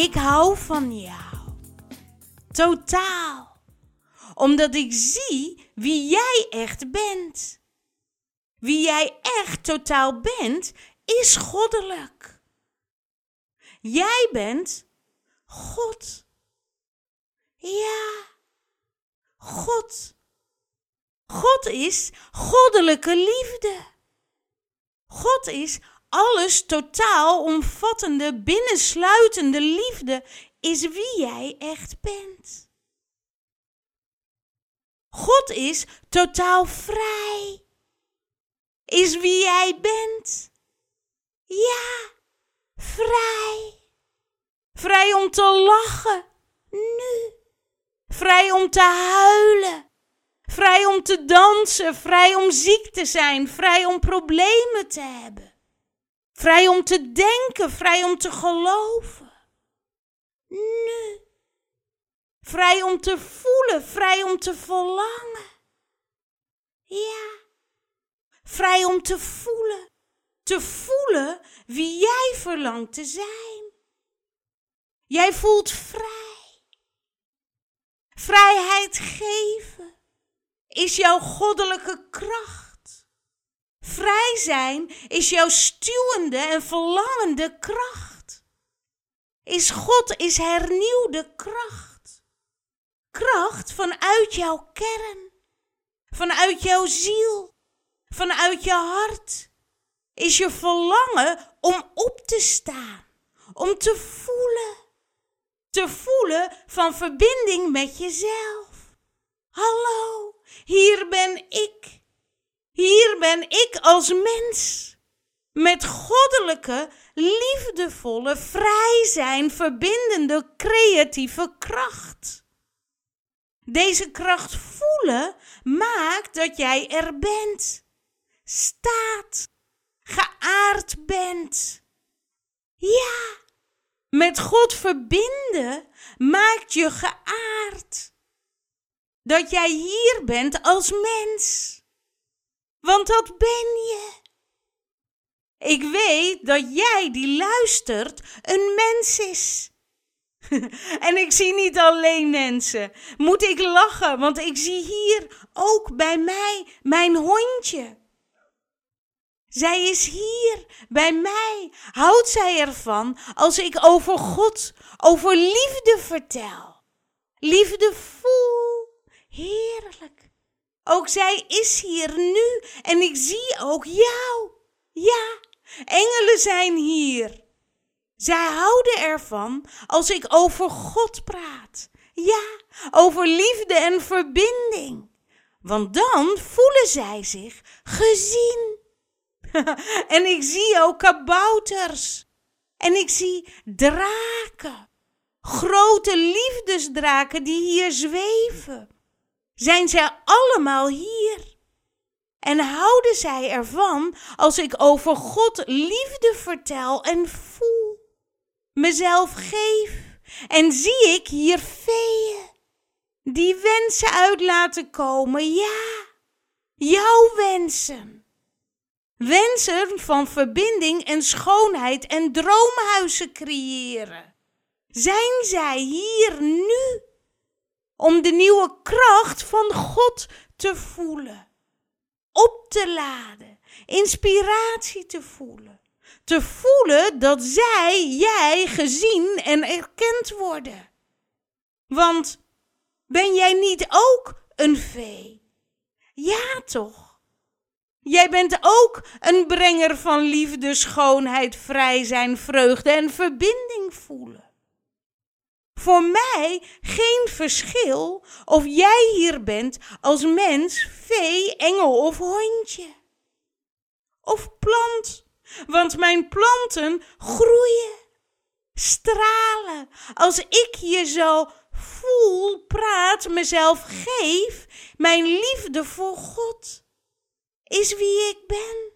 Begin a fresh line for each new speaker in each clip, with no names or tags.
Ik hou van jou. Totaal. Omdat ik zie wie jij echt bent. Wie jij echt totaal bent, is goddelijk. Jij bent God. Ja, God. God is goddelijke liefde. God is alles totaal omvattende, binnensluitende liefde, is wie jij echt bent. God is totaal vrij. Is wie jij bent. Ja, vrij. Vrij om te lachen, nu. Vrij om te huilen. Vrij om te dansen, vrij om ziek te zijn, vrij om problemen te hebben. Vrij om te denken, vrij om te geloven. Nu. Vrij om te voelen, vrij om te verlangen. Ja. Vrij om te voelen. Te voelen wie jij verlangt te zijn. Jij voelt vrij. Vrijheid geven is jouw goddelijke kracht. Vrij zijn is jouw stuwende en verlangende kracht. Is God is hernieuwde kracht. Kracht vanuit jouw kern, vanuit jouw ziel, vanuit je hart. Is je verlangen om op te staan, om te voelen. Te voelen van verbinding met jezelf. Hallo, hier ben ik. Hier ben ik als mens. Met goddelijke, liefdevolle, vrij zijn, verbindende, creatieve kracht. Deze kracht voelen maakt dat jij er bent, staat, geaard bent. Ja, met God verbinden maakt je geaard dat jij hier bent als mens. Want dat ben je. Ik weet dat jij die luistert een mens is. en ik zie niet alleen mensen. Moet ik lachen, want ik zie hier ook bij mij mijn hondje. Zij is hier bij mij. Houdt zij ervan als ik over God, over liefde vertel? Liefde voel Heerlijk. Ook zij is hier nu en ik zie ook jou. Ja, engelen zijn hier. Zij houden ervan als ik over God praat. Ja, over liefde en verbinding. Want dan voelen zij zich gezien. en ik zie ook kabouters. En ik zie draken. Grote liefdesdraken die hier zweven zijn zij allemaal hier. En houden zij ervan als ik over God liefde vertel en voel, mezelf geef en zie ik hier feeën die wensen uit laten komen, ja, jouw wensen. Wensen van verbinding en schoonheid en droomhuizen creëren. Zijn zij hier nu? Om de nieuwe kracht van God te voelen, op te laden, inspiratie te voelen, te voelen dat zij, jij gezien en erkend worden. Want ben jij niet ook een vee? Ja, toch? Jij bent ook een brenger van liefde, schoonheid, vrij zijn, vreugde en verbinding voelen voor mij geen verschil of jij hier bent als mens, vee, engel of hondje. Of plant, want mijn planten groeien, stralen. Als ik je zo voel, praat, mezelf geef, mijn liefde voor God is wie ik ben.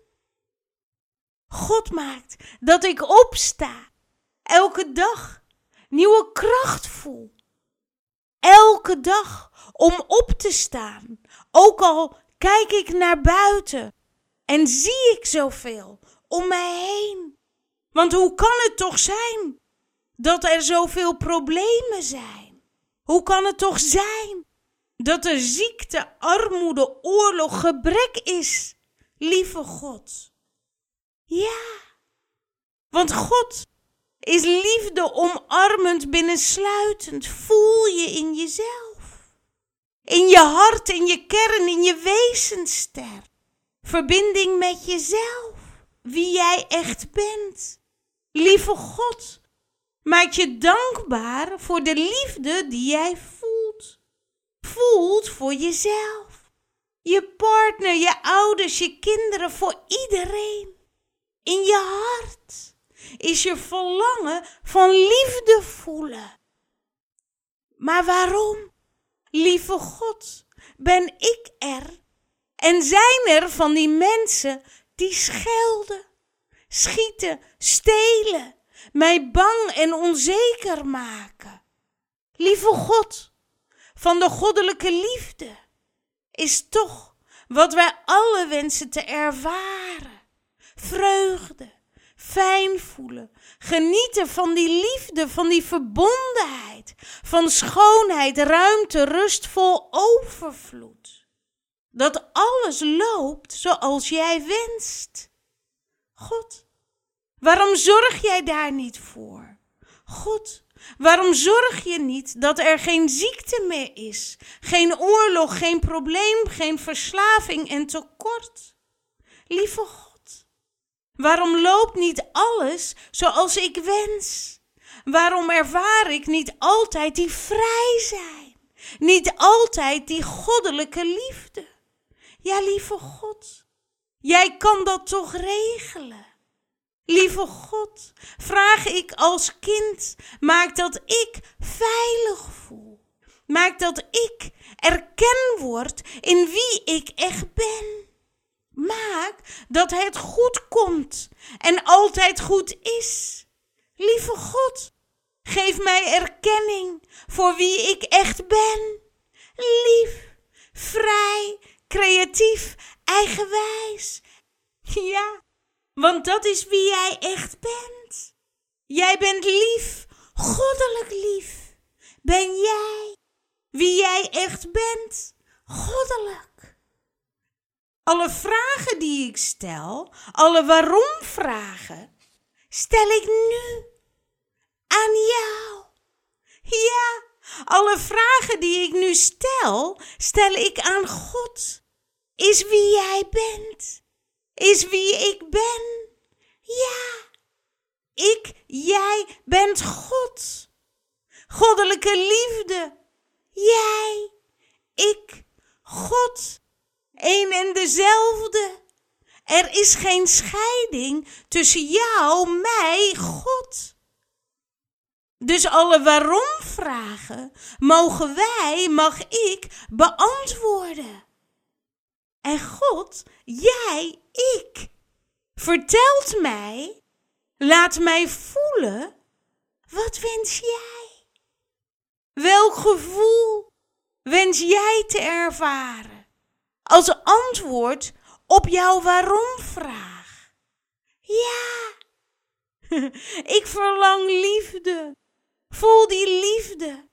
God maakt dat ik opsta, elke dag nieuwe kracht voel. Elke dag om op te staan, ook al kijk ik naar buiten en zie ik zoveel om mij heen. Want hoe kan het toch zijn dat er zoveel problemen zijn? Hoe kan het toch zijn dat er ziekte, armoede, oorlog, gebrek is? Lieve God. Ja, want God is liefde omarmend binnensluitend. Voel je in jezelf. In je hart, in je kern, in je wezenster. Verbinding met jezelf. Wie jij echt bent. Lieve God, maak je dankbaar voor de liefde die jij voelt. Voelt voor jezelf. Je partner, je ouders, je kinderen, voor iedereen. In je hart is je verlangen van liefde voelen. Maar waarom? Lieve God, ben ik er en zijn er van die mensen die schelden, schieten, stelen, mij bang en onzeker maken. Lieve God, van de goddelijke liefde is toch wat wij alle wensen te ervaren. Vreugde, fijn voelen. Genieten van die liefde, van die verbondenheid, van schoonheid, ruimte, rust vol overvloed. Dat alles loopt zoals jij wenst. God, waarom zorg jij daar niet voor? God, waarom zorg je niet dat er geen ziekte meer is, geen oorlog, geen probleem, geen verslaving en tekort? Lieve God, Waarom loopt niet alles zoals ik wens? Waarom ervaar ik niet altijd die vrij zijn? Niet altijd die goddelijke liefde? Ja, lieve God, jij kan dat toch regelen? Lieve God, vraag ik als kind, maak dat ik veilig voel. Maak dat ik erken word in wie ik echt ben. Maak dat het goed komt en altijd goed is. Lieve God, geef mij erkenning voor wie ik echt ben. Lief, vrij, creatief, eigenwijs. Ja, want dat is wie jij echt bent. Jij bent lief, goddelijk lief. Ben jij wie jij echt bent, goddelijk. Alle vragen die ik stel, alle waarom-vragen, stel ik nu aan jou. Ja, alle vragen die ik nu stel, stel ik aan God. Is wie jij bent. Is wie ik ben. Ja, ik, jij bent God. Goddelijke liefde. Jij, ik, God één en dezelfde. Er is geen scheiding tussen jou, mij, God. Dus alle waarom-vragen mogen wij, mag ik beantwoorden. En God, jij, ik, vertelt mij, laat mij voelen, wat wens jij? Welk gevoel wens jij te ervaren? Als antwoord op jouw waarom-vraag. Ja, ik verlang liefde. Voel die liefde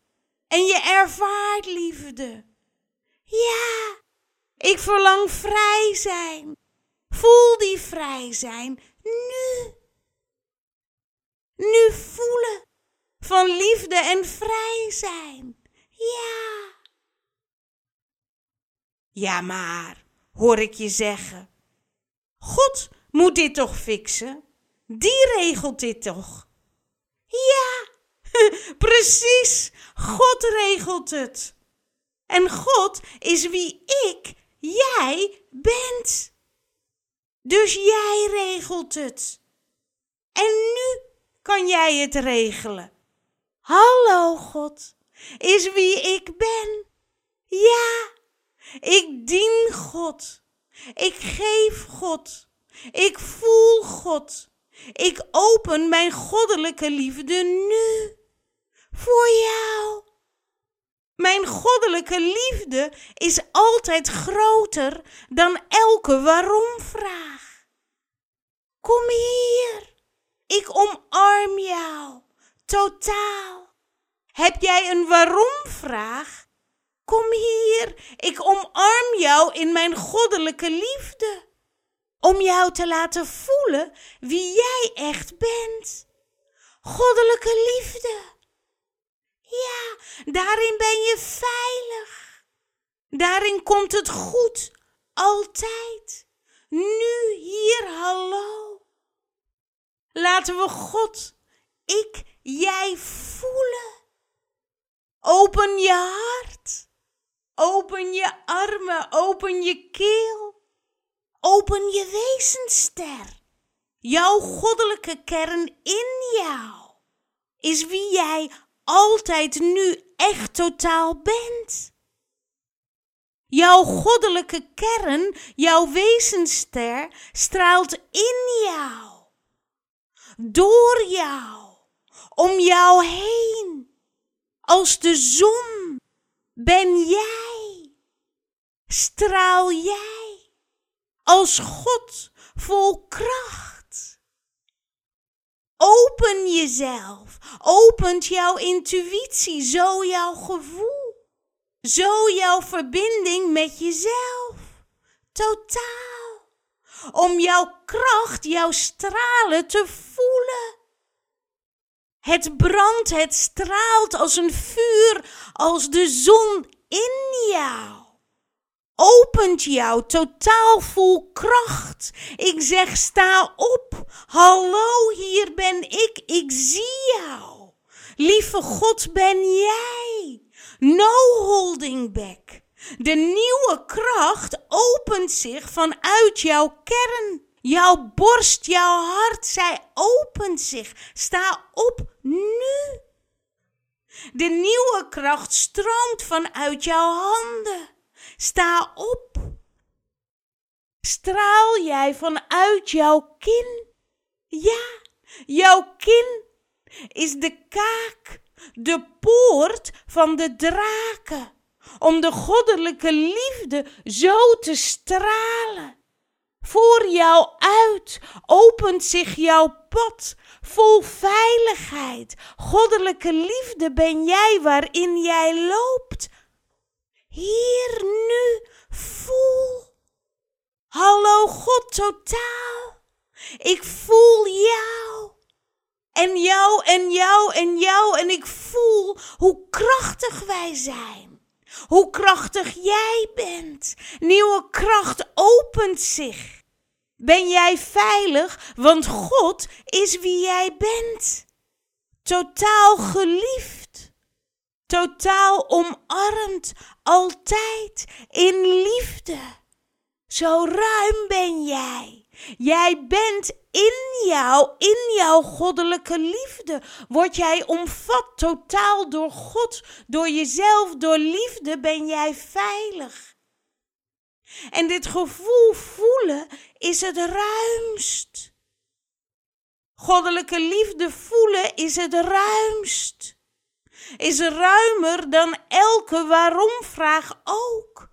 en je ervaart liefde. Ja, ik verlang vrij zijn. Voel die vrij zijn nu. Nu voelen van liefde en vrij zijn. Ja. Ja, maar, hoor ik je zeggen. God moet dit toch fixen? Die regelt dit toch? Ja, precies. God regelt het. En God is wie ik, jij bent. Dus jij regelt het. En nu kan jij het regelen. Hallo God, is wie ik ben. Ja, ik dien God. Ik geef God. Ik voel God. Ik open mijn goddelijke liefde nu voor jou. Mijn goddelijke liefde is altijd groter dan elke waarom-vraag. Kom hier, ik omarm jou totaal. Heb jij een waarom-vraag? Kom hier, ik omarm jou in mijn goddelijke liefde. Om jou te laten voelen wie jij echt bent. Goddelijke liefde. Ja, daarin ben je veilig. Daarin komt het goed, altijd. Nu, hier, hallo. Laten we God, ik, jij voelen. Open je hart. Open je armen, open je keel. Open je wezenster. Jouw goddelijke kern in jou is wie jij altijd nu echt totaal bent. Jouw goddelijke kern, jouw wezenster, straalt in jou, door jou, om jou heen. Als de zon ben jij, straal jij, als God vol kracht. Open jezelf, opent jouw intuïtie, zo jouw gevoel, zo jouw verbinding met jezelf, totaal, om jouw kracht, jouw stralen te voelen het brandt, het straalt als een vuur, als de zon in jou. Opent jou totaal vol kracht. Ik zeg sta op. Hallo, hier ben ik. Ik zie jou. Lieve God ben jij. No holding back. De nieuwe kracht opent zich vanuit jouw kern. Jouw borst, jouw hart, zij opent zich. Sta op nu. De nieuwe kracht stroomt vanuit jouw handen. Sta op. Straal jij vanuit jouw kin? Ja, jouw kin is de kaak, de poort van de draken, om de goddelijke liefde zo te stralen. Voor jou uit opent zich jouw pad vol veiligheid. Goddelijke liefde ben jij waarin jij loopt. Hier nu voel. Hallo God totaal. Ik voel jou. En jou en jou en jou en ik voel hoe krachtig wij zijn. Hoe krachtig jij bent. Nieuwe kracht opent zich. Ben jij veilig, want God is wie jij bent. Totaal geliefd. Totaal omarmd, altijd in liefde. Zo ruim ben jij. Jij bent in jou, in jouw goddelijke liefde. Word jij omvat totaal door God, door jezelf, door liefde ben jij veilig. En dit gevoel voelen is het ruimst. Goddelijke liefde voelen is het ruimst. Is ruimer dan elke waarom-vraag ook.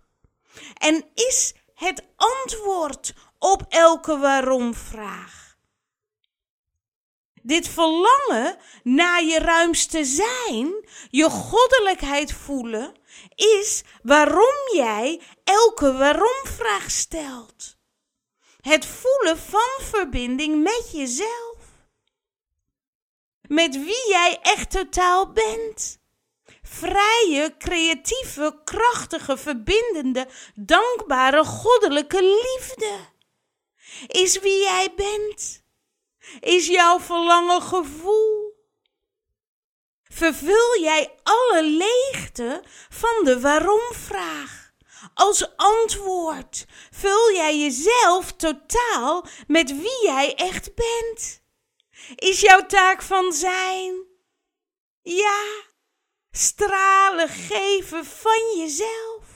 En is het antwoord op elke waarom-vraag. Dit verlangen naar je ruimste zijn, je goddelijkheid voelen, is waarom jij elke waarom-vraag stelt. Het voelen van verbinding met jezelf. Met wie jij echt totaal bent. Vrije, creatieve, krachtige, verbindende, dankbare, goddelijke liefde is wie jij bent, is jouw verlangen gevoel. Vervul jij alle leegte van de waarom-vraag. Als antwoord vul jij jezelf totaal met wie jij echt bent. Is jouw taak van zijn? Ja, stralen geven van jezelf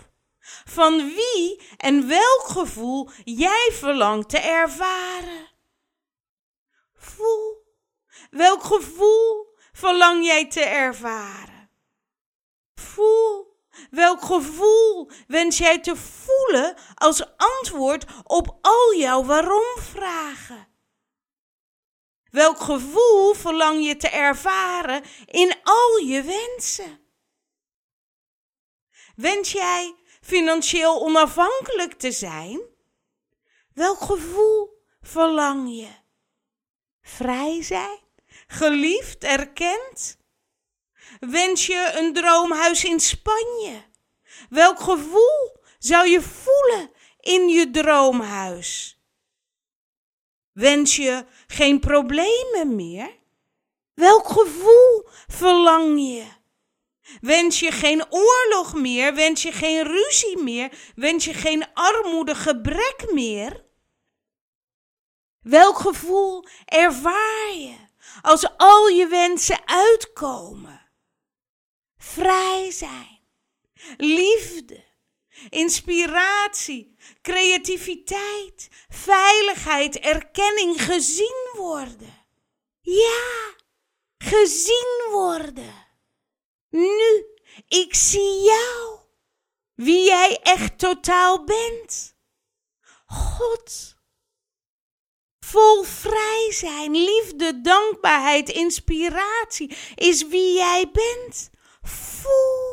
van wie en welk gevoel jij verlangt te ervaren. Voel, welk gevoel verlang jij te ervaren? Voel, welk gevoel wens jij te voelen als antwoord op al jouw waarom-vragen? Welk gevoel verlang je te ervaren in al je wensen? Wens jij financieel onafhankelijk te zijn? Welk gevoel verlang je? Vrij zijn? Geliefd, erkend? Wens je een droomhuis in Spanje? Welk gevoel zou je voelen in je droomhuis? Wens je geen problemen meer? Welk gevoel verlang je? Wens je geen oorlog meer? Wens je geen ruzie meer? Wens je geen armoede, gebrek meer? Welk gevoel ervaar je als al je wensen uitkomen? Vrij zijn, liefde, inspiratie, creativiteit, veiligheid, erkenning, gezien worden. Ja, gezien worden. Nu, ik zie jou, wie jij echt totaal bent. God. Vol vrij zijn, liefde, dankbaarheid, inspiratie is wie jij bent. Voel.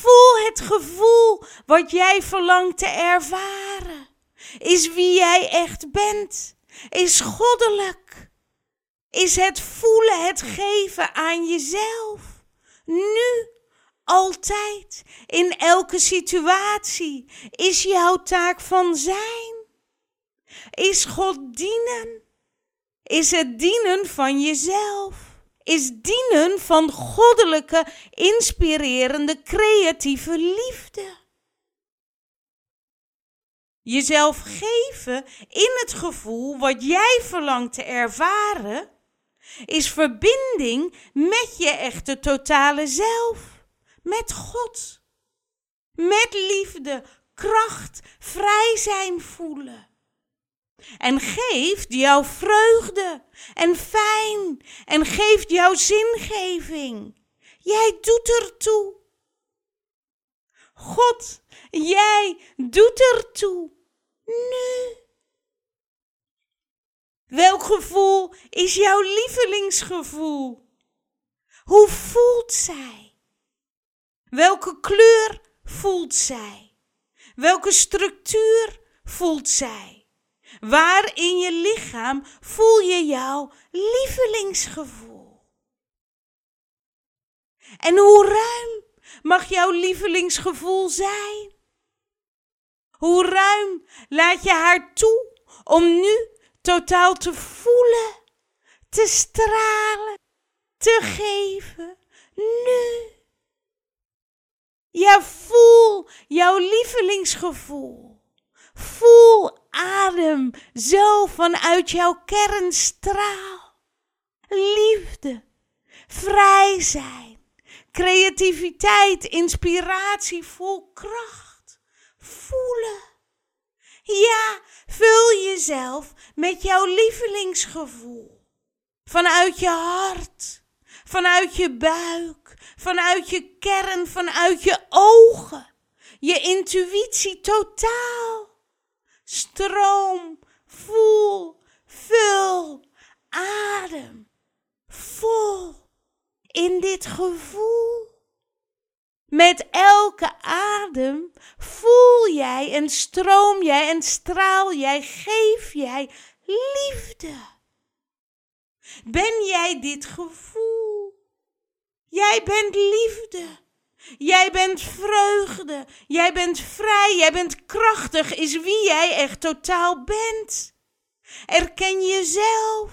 Voel het gevoel wat jij verlangt te ervaren. Is wie jij echt bent. Is goddelijk. Is het voelen, het geven aan jezelf. Nu, altijd, in elke situatie, is jouw taak van zijn. Is God dienen? Is het dienen van jezelf? Is dienen van goddelijke, inspirerende, creatieve liefde. Jezelf geven in het gevoel wat jij verlangt te ervaren, is verbinding met je echte totale zelf, met God. Met liefde, kracht, vrij zijn voelen en geeft jou vreugde en fijn en geeft jou zingeving. Jij doet ertoe. God, jij doet ertoe. Nu. Welk gevoel is jouw lievelingsgevoel? Hoe voelt zij? Welke kleur voelt zij? Welke structuur voelt zij? Waar in je lichaam voel je jouw lievelingsgevoel? En hoe ruim mag jouw lievelingsgevoel zijn? Hoe ruim laat je haar toe om nu totaal te voelen, te stralen, te geven, nu? Ja, voel jouw lievelingsgevoel. Voel adem zo vanuit jouw kern straal. Liefde, vrij zijn, creativiteit, inspiratie, vol kracht. Voelen. Ja, vul jezelf met jouw lievelingsgevoel. Vanuit je hart, vanuit je buik, vanuit je kern, vanuit je ogen. Je intuïtie totaal stroom, voel, vul, adem, vol in dit gevoel. Met elke adem voel jij en stroom jij en straal jij, geef jij liefde. Ben jij dit gevoel? Jij bent liefde. Jij bent vreugde. Jij bent vrij. Jij bent krachtig. Is wie jij echt totaal bent. Erken jezelf.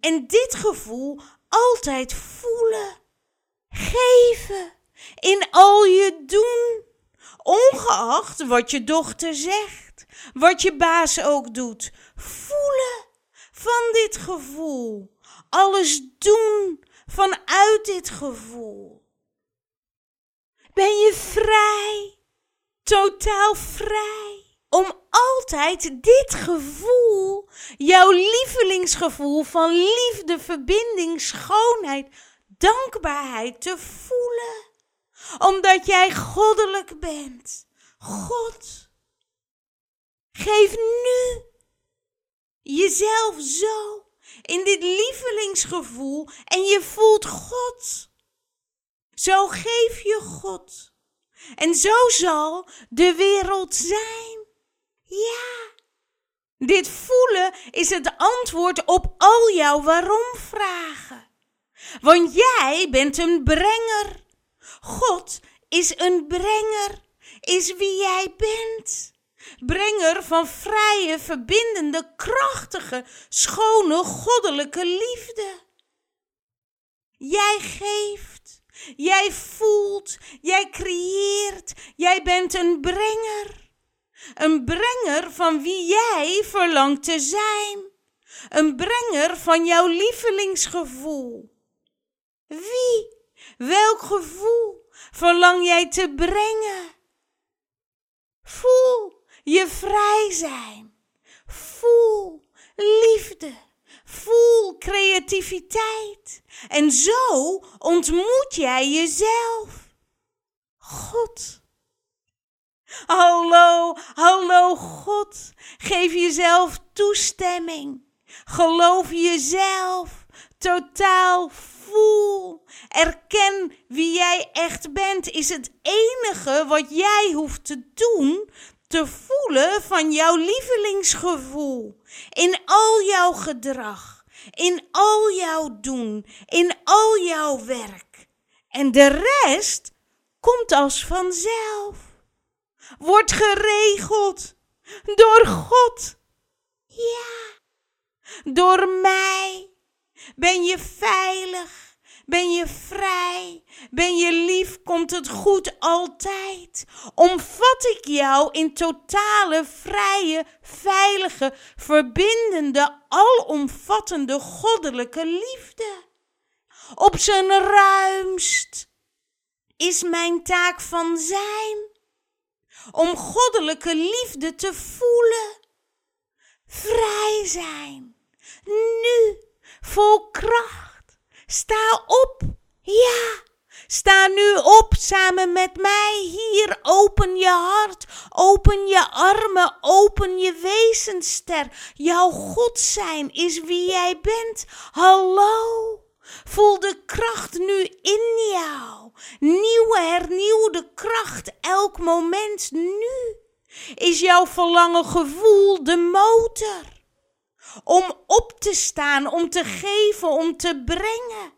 En dit gevoel altijd voelen. Geven. In al je doen. Ongeacht wat je dochter zegt. Wat je baas ook doet. Voelen van dit gevoel. Alles doen vanuit dit gevoel ben je vrij, totaal vrij, om altijd dit gevoel, jouw lievelingsgevoel van liefde, verbinding, schoonheid, dankbaarheid te voelen, omdat jij goddelijk bent. God, geef nu jezelf zo in dit lievelingsgevoel en je voelt God. Zo geef je God. En zo zal de wereld zijn. Ja. Dit voelen is het antwoord op al jouw waarom-vragen. Want jij bent een brenger. God is een brenger, is wie jij bent. Brenger van vrije, verbindende, krachtige, schone, goddelijke liefde. Jij geeft, jij voelt, jij creëert, jij bent een brenger. Een brenger van wie jij verlangt te zijn. Een brenger van jouw lievelingsgevoel. Wie, welk gevoel verlang jij te brengen? Voel je vrij zijn. Voel liefde. Voel creativiteit. En zo ontmoet jij jezelf. God. Hallo, hallo God. Geef jezelf toestemming. Geloof jezelf. Totaal voel. Erken wie jij echt bent. Is het enige wat jij hoeft te doen. Te voelen van jouw lievelingsgevoel. In al jouw gedrag. In al jouw doen. In al jouw werk. En de rest komt als vanzelf wordt geregeld door God. Ja, door mij. Ben je veilig? Ben je vrij? Ben je lief? Komt het goed altijd? Omvat ik jou in totale, vrije, veilige, verbindende, alomvattende goddelijke liefde? Op zijn ruimst is mijn taak van zijn om goddelijke liefde te voelen. Vrij zijn, nu, vol kracht. Sta op, ja. Sta nu op samen met mij hier. Open je hart, open je armen, open je wezenster. Jouw God zijn is wie jij bent. Hallo. Voel de kracht nu in jou. Nieuwe, hernieuwde kracht elk moment nu. Is jouw verlangen gevoel de motor? Om op te staan, om te geven, om te brengen.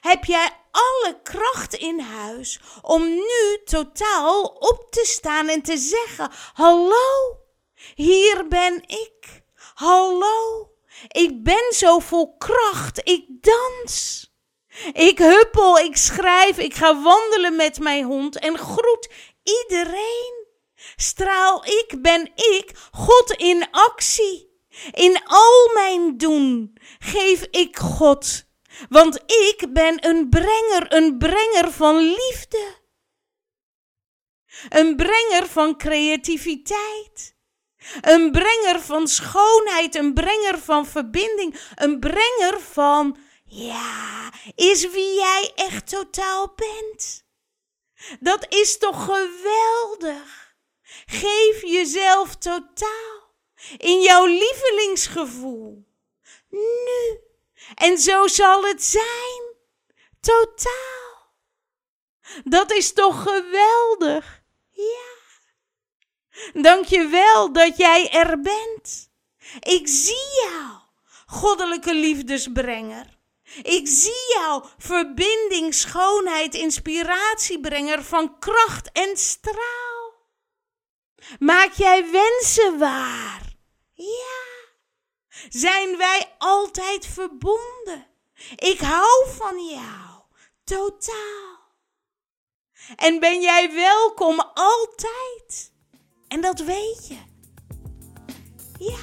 Heb jij alle kracht in huis om nu totaal op te staan en te zeggen: Hallo, hier ben ik. Hallo, ik ben zo vol kracht. Ik dans. Ik huppel, ik schrijf, ik ga wandelen met mijn hond en groet iedereen. Straal ik, ben ik, God in actie. In al mijn doen geef ik God. Want ik ben een brenger, een brenger van liefde. Een brenger van creativiteit. Een brenger van schoonheid, een brenger van verbinding, een brenger van, ja, is wie jij echt totaal bent. Dat is toch geweldig? Geef jezelf totaal in jouw lievelingsgevoel. Nu. En zo zal het zijn. Totaal. Dat is toch geweldig? Ja. Dank je wel dat jij er bent. Ik zie jou, goddelijke liefdesbrenger. Ik zie jou, verbinding, schoonheid, inspiratiebrenger van kracht en straal. Maak jij wensen waar? Ja. Zijn wij altijd verbonden? Ik hou van jou, totaal. En ben jij welkom altijd? En dat weet je. Ja.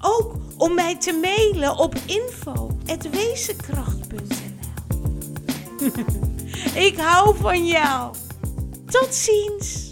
Ook om mij te mailen op info.wezenkracht.nl Ik hou van jou. Tot ziens.